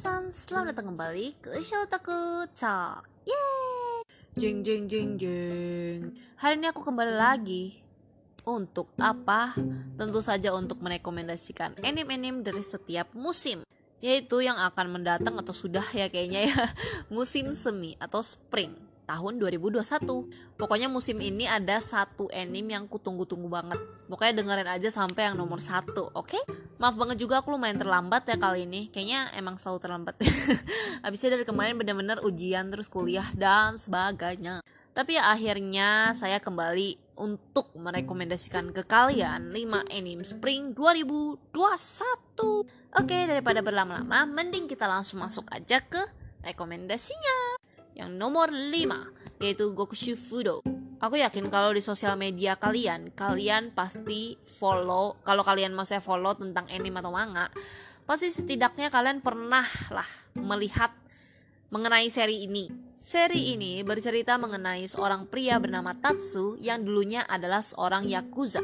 selamat datang kembali ke Shotaku Talk. Yeay! Jeng jeng jeng jeng Hari ini aku kembali lagi. Untuk apa? Tentu saja untuk merekomendasikan anime-anime dari setiap musim. Yaitu yang akan mendatang atau sudah ya kayaknya ya. Musim semi atau spring tahun 2021. Pokoknya musim ini ada satu anime yang kutunggu-tunggu banget. Pokoknya dengerin aja sampai yang nomor satu, oke? Okay? Maaf banget juga aku lumayan terlambat ya kali ini. Kayaknya emang selalu terlambat. Abisnya dari kemarin bener-bener ujian terus kuliah dan sebagainya. Tapi ya akhirnya saya kembali untuk merekomendasikan ke kalian 5 anime Spring 2021. Oke, daripada berlama-lama, mending kita langsung masuk aja ke rekomendasinya. Yang nomor 5 yaitu Gokushu Fudo. Aku yakin kalau di sosial media kalian, kalian pasti follow, kalau kalian mau saya follow tentang anime atau manga, pasti setidaknya kalian pernah lah melihat mengenai seri ini. Seri ini bercerita mengenai seorang pria bernama Tatsu yang dulunya adalah seorang yakuza.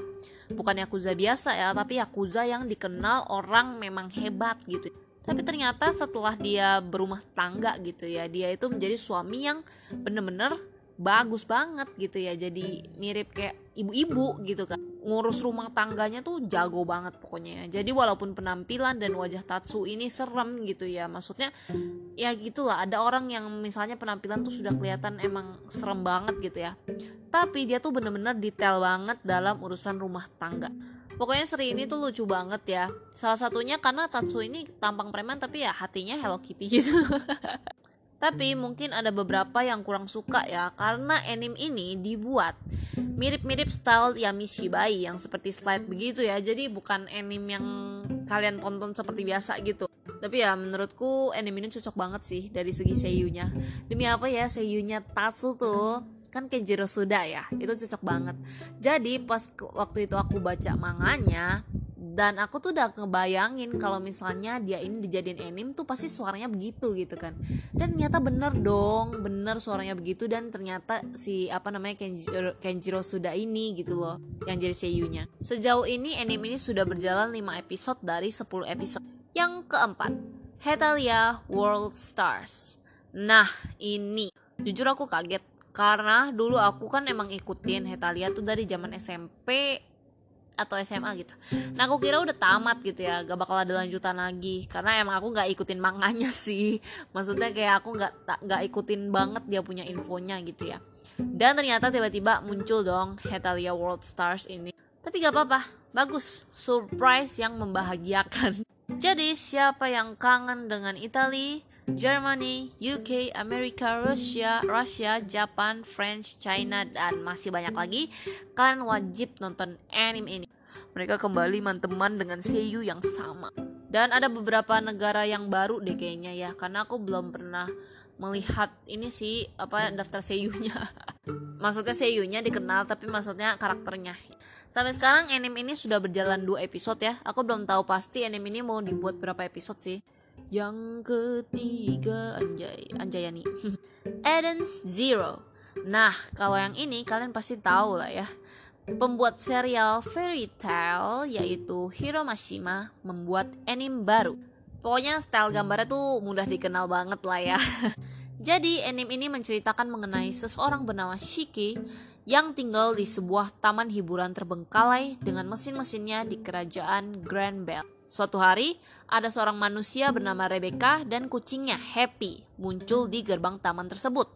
Bukan yakuza biasa ya, tapi yakuza yang dikenal orang memang hebat gitu tapi ternyata setelah dia berumah tangga gitu ya dia itu menjadi suami yang bener-bener bagus banget gitu ya. Jadi mirip kayak ibu-ibu gitu kan. Ngurus rumah tangganya tuh jago banget pokoknya ya. Jadi walaupun penampilan dan wajah Tatsu ini serem gitu ya maksudnya ya gitulah. Ada orang yang misalnya penampilan tuh sudah kelihatan emang serem banget gitu ya. Tapi dia tuh bener-bener detail banget dalam urusan rumah tangga Pokoknya seri ini tuh lucu banget ya. Salah satunya karena Tatsu ini tampang preman tapi ya hatinya Hello Kitty gitu. tapi mungkin ada beberapa yang kurang suka ya karena anime ini dibuat mirip-mirip style Yami Shibai yang seperti slide begitu ya. Jadi bukan anime yang kalian tonton seperti biasa gitu. Tapi ya menurutku anime ini cocok banget sih dari segi seiyunya. Demi apa ya seiyunya Tatsu tuh kan Kenjiro Suda ya itu cocok banget. Jadi pas waktu itu aku baca manganya dan aku tuh udah ngebayangin kalau misalnya dia ini dijadiin anime tuh pasti suaranya begitu gitu kan. Dan ternyata bener dong bener suaranya begitu dan ternyata si apa namanya Kenjiro, Kenjiro Suda ini gitu loh yang jadi seiyunya sejauh ini anime ini sudah berjalan 5 episode dari 10 episode. Yang keempat Hetalia World Stars. Nah ini. Jujur aku kaget karena dulu aku kan emang ikutin Hetalia tuh dari zaman SMP atau SMA gitu. Nah aku kira udah tamat gitu ya, gak bakal ada lanjutan lagi karena emang aku nggak ikutin manganya sih. Maksudnya kayak aku nggak nggak ikutin banget dia punya infonya gitu ya. Dan ternyata tiba-tiba muncul dong Hetalia World Stars ini. Tapi gak apa-apa, bagus, surprise yang membahagiakan. Jadi siapa yang kangen dengan Italia? Germany, UK, Amerika, Rusia, Russia, Japan, French, China, dan masih banyak lagi, kalian wajib nonton anime ini. Mereka kembali manteman dengan seiyu yang sama. Dan ada beberapa negara yang baru deh kayaknya ya, karena aku belum pernah melihat ini sih apa daftar seiyunya. maksudnya seiyunya dikenal tapi maksudnya karakternya. Sampai sekarang anime ini sudah berjalan dua episode ya. Aku belum tahu pasti anime ini mau dibuat berapa episode sih. Yang ketiga Anjay Anjayani Eden's Zero. Nah kalau yang ini kalian pasti tahu lah ya. Pembuat serial Fairy Tail yaitu Hiro Mashima membuat anime baru. Pokoknya style gambarnya tuh mudah dikenal banget lah ya Jadi anime ini menceritakan mengenai seseorang bernama Shiki yang tinggal di sebuah taman hiburan terbengkalai dengan mesin-mesinnya di kerajaan Grand Bell. Suatu hari, ada seorang manusia bernama Rebecca dan kucingnya Happy muncul di gerbang taman tersebut,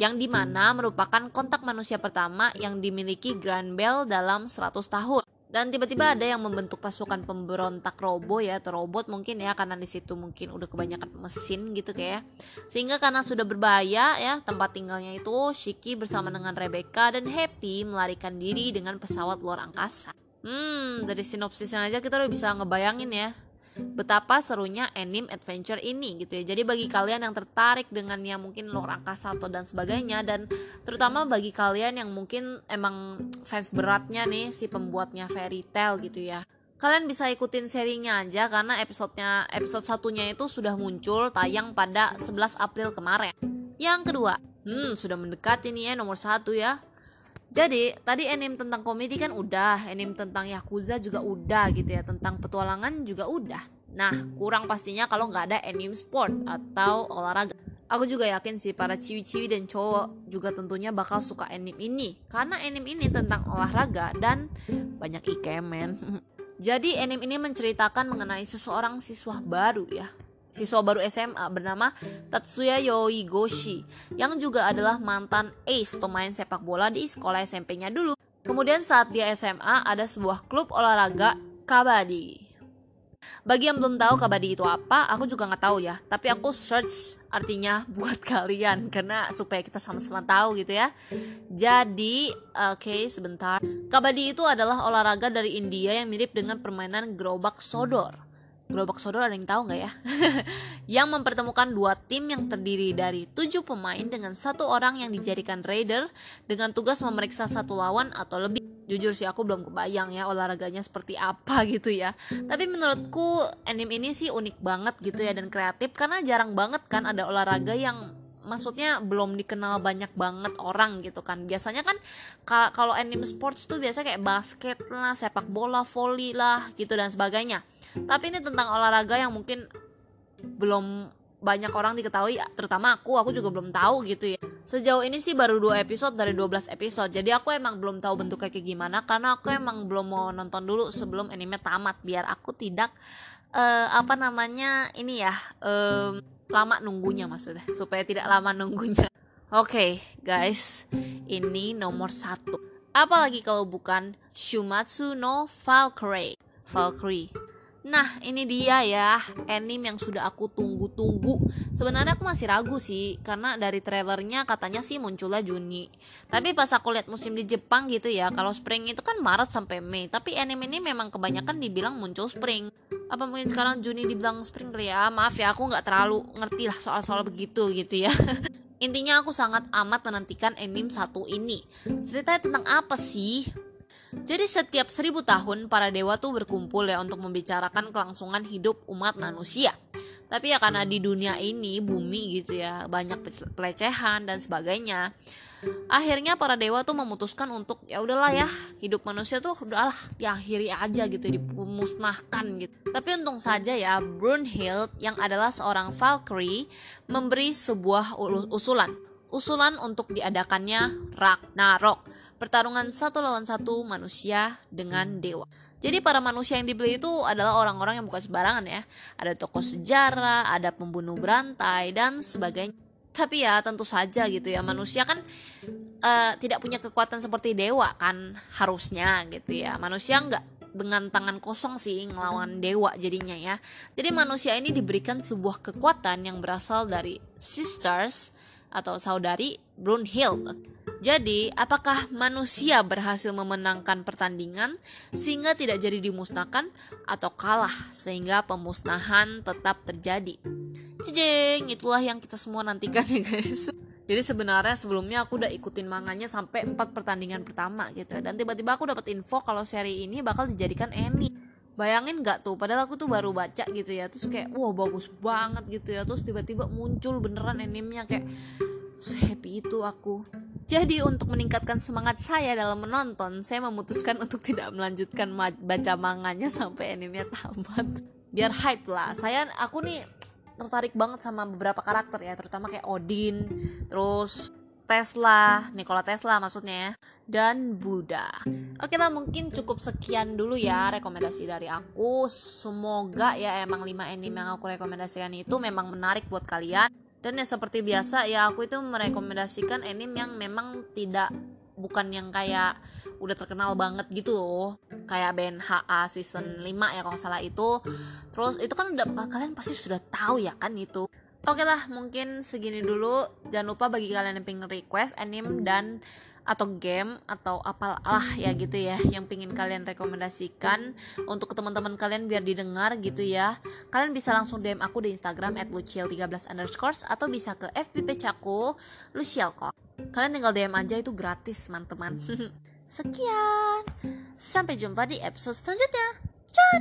yang di mana merupakan kontak manusia pertama yang dimiliki Grand Bell dalam 100 tahun. Dan tiba-tiba ada yang membentuk pasukan pemberontak robo ya atau robot mungkin ya karena di situ mungkin udah kebanyakan mesin gitu kayak. Sehingga karena sudah berbahaya ya tempat tinggalnya itu Shiki bersama dengan Rebecca dan Happy melarikan diri dengan pesawat luar angkasa. Hmm, dari sinopsisnya aja kita udah bisa ngebayangin ya betapa serunya anime adventure ini gitu ya. Jadi bagi kalian yang tertarik dengan yang mungkin luar angkasa atau dan sebagainya dan terutama bagi kalian yang mungkin emang fans beratnya nih si pembuatnya fairy tale gitu ya. Kalian bisa ikutin serinya aja karena episodenya episode satunya itu sudah muncul tayang pada 11 April kemarin. Yang kedua, hmm sudah mendekat ini ya nomor satu ya jadi tadi anime tentang komedi kan udah, anime tentang yakuza juga udah gitu ya, tentang petualangan juga udah. Nah, kurang pastinya kalau nggak ada anime sport atau olahraga. Aku juga yakin sih para ciwi-ciwi dan cowok juga tentunya bakal suka anime ini karena anime ini tentang olahraga dan banyak ikemen. Jadi anime ini menceritakan mengenai seseorang siswa baru ya. Siswa baru SMA bernama Tatsuya Yoigoshi yang juga adalah mantan ace pemain sepak bola di sekolah SMP-nya dulu. Kemudian saat dia SMA ada sebuah klub olahraga kabadi bagi yang belum tahu kabadi itu apa, aku juga nggak tahu ya. Tapi aku search artinya buat kalian karena supaya kita sama-sama tahu gitu ya. Jadi, oke okay, sebentar. Kabadi itu adalah olahraga dari India yang mirip dengan permainan gerobak sodor. Gerobak sodor ada yang tahu nggak ya? yang mempertemukan dua tim yang terdiri dari tujuh pemain dengan satu orang yang dijadikan raider dengan tugas memeriksa satu lawan atau lebih. Jujur sih aku belum kebayang ya olahraganya seperti apa gitu ya. Tapi menurutku anime ini sih unik banget gitu ya dan kreatif karena jarang banget kan ada olahraga yang maksudnya belum dikenal banyak banget orang gitu kan. Biasanya kan kalau anime sports tuh biasa kayak basket lah sepak bola volley lah gitu dan sebagainya tapi ini tentang olahraga yang mungkin belum banyak orang diketahui terutama aku. Aku juga belum tahu gitu ya. Sejauh ini sih baru dua episode dari 12 episode. Jadi aku emang belum tahu bentuknya kayak gimana karena aku emang belum mau nonton dulu sebelum anime tamat biar aku tidak uh, apa namanya ini ya um, lama nunggunya maksudnya. Supaya tidak lama nunggunya. Oke okay, guys. Ini nomor satu. Apalagi kalau bukan Shumatsu no Valkyrie. Valkyrie Nah, ini dia ya, anime yang sudah aku tunggu-tunggu. Sebenarnya aku masih ragu sih, karena dari trailernya katanya sih munculnya Juni. Tapi pas aku lihat musim di Jepang gitu ya, kalau spring itu kan Maret sampai Mei. Tapi anime ini memang kebanyakan dibilang muncul spring. Apa mungkin sekarang Juni dibilang spring kali ya? Maaf ya, aku nggak terlalu ngerti lah soal-soal begitu gitu ya. Intinya aku sangat amat menantikan anime satu ini. Ceritanya tentang apa sih? Jadi setiap seribu tahun para dewa tuh berkumpul ya untuk membicarakan kelangsungan hidup umat manusia. Tapi ya karena di dunia ini bumi gitu ya banyak pelecehan dan sebagainya. Akhirnya para dewa tuh memutuskan untuk ya udahlah ya hidup manusia tuh udahlah diakhiri aja gitu dimusnahkan gitu. Tapi untung saja ya Brunhild yang adalah seorang Valkyrie memberi sebuah usulan. Usulan untuk diadakannya Ragnarok pertarungan satu lawan satu manusia dengan dewa. Jadi para manusia yang dibeli itu adalah orang-orang yang bukan sembarangan ya. Ada tokoh sejarah, ada pembunuh berantai dan sebagainya. Tapi ya tentu saja gitu ya manusia kan uh, tidak punya kekuatan seperti dewa kan harusnya gitu ya. Manusia nggak dengan tangan kosong sih ngelawan dewa jadinya ya. Jadi manusia ini diberikan sebuah kekuatan yang berasal dari sisters atau saudari Brunhild jadi, apakah manusia berhasil memenangkan pertandingan sehingga tidak jadi dimusnahkan atau kalah sehingga pemusnahan tetap terjadi? Cejeng, itulah yang kita semua nantikan ya guys. Jadi sebenarnya sebelumnya aku udah ikutin manganya sampai 4 pertandingan pertama gitu ya. Dan tiba-tiba aku dapat info kalau seri ini bakal dijadikan anime. Bayangin gak tuh, padahal aku tuh baru baca gitu ya. Terus kayak, wah bagus banget gitu ya. Terus tiba-tiba muncul beneran animenya kayak Sehappy itu aku. Jadi untuk meningkatkan semangat saya dalam menonton, saya memutuskan untuk tidak melanjutkan baca manganya sampai animenya tamat. Biar hype lah. Saya aku nih tertarik banget sama beberapa karakter ya, terutama kayak Odin, terus Tesla, Nikola Tesla maksudnya ya, dan Buddha. Oke lah mungkin cukup sekian dulu ya rekomendasi dari aku. Semoga ya emang 5 anime yang aku rekomendasikan itu memang menarik buat kalian dan ya seperti biasa ya aku itu merekomendasikan anime yang memang tidak bukan yang kayak udah terkenal banget gitu loh kayak BNHA season 5 ya kalau salah itu terus itu kan udah kalian pasti sudah tahu ya kan itu Oke lah, mungkin segini dulu. Jangan lupa bagi kalian yang pengen request anime dan atau game atau apalah ya gitu ya yang pingin kalian rekomendasikan untuk teman-teman kalian biar didengar gitu ya. Kalian bisa langsung DM aku di Instagram at luciel13 underscore atau bisa ke FBP Caku Luciel kok. Kalian tinggal DM aja itu gratis teman-teman. Sekian. Sampai jumpa di episode selanjutnya. Ciao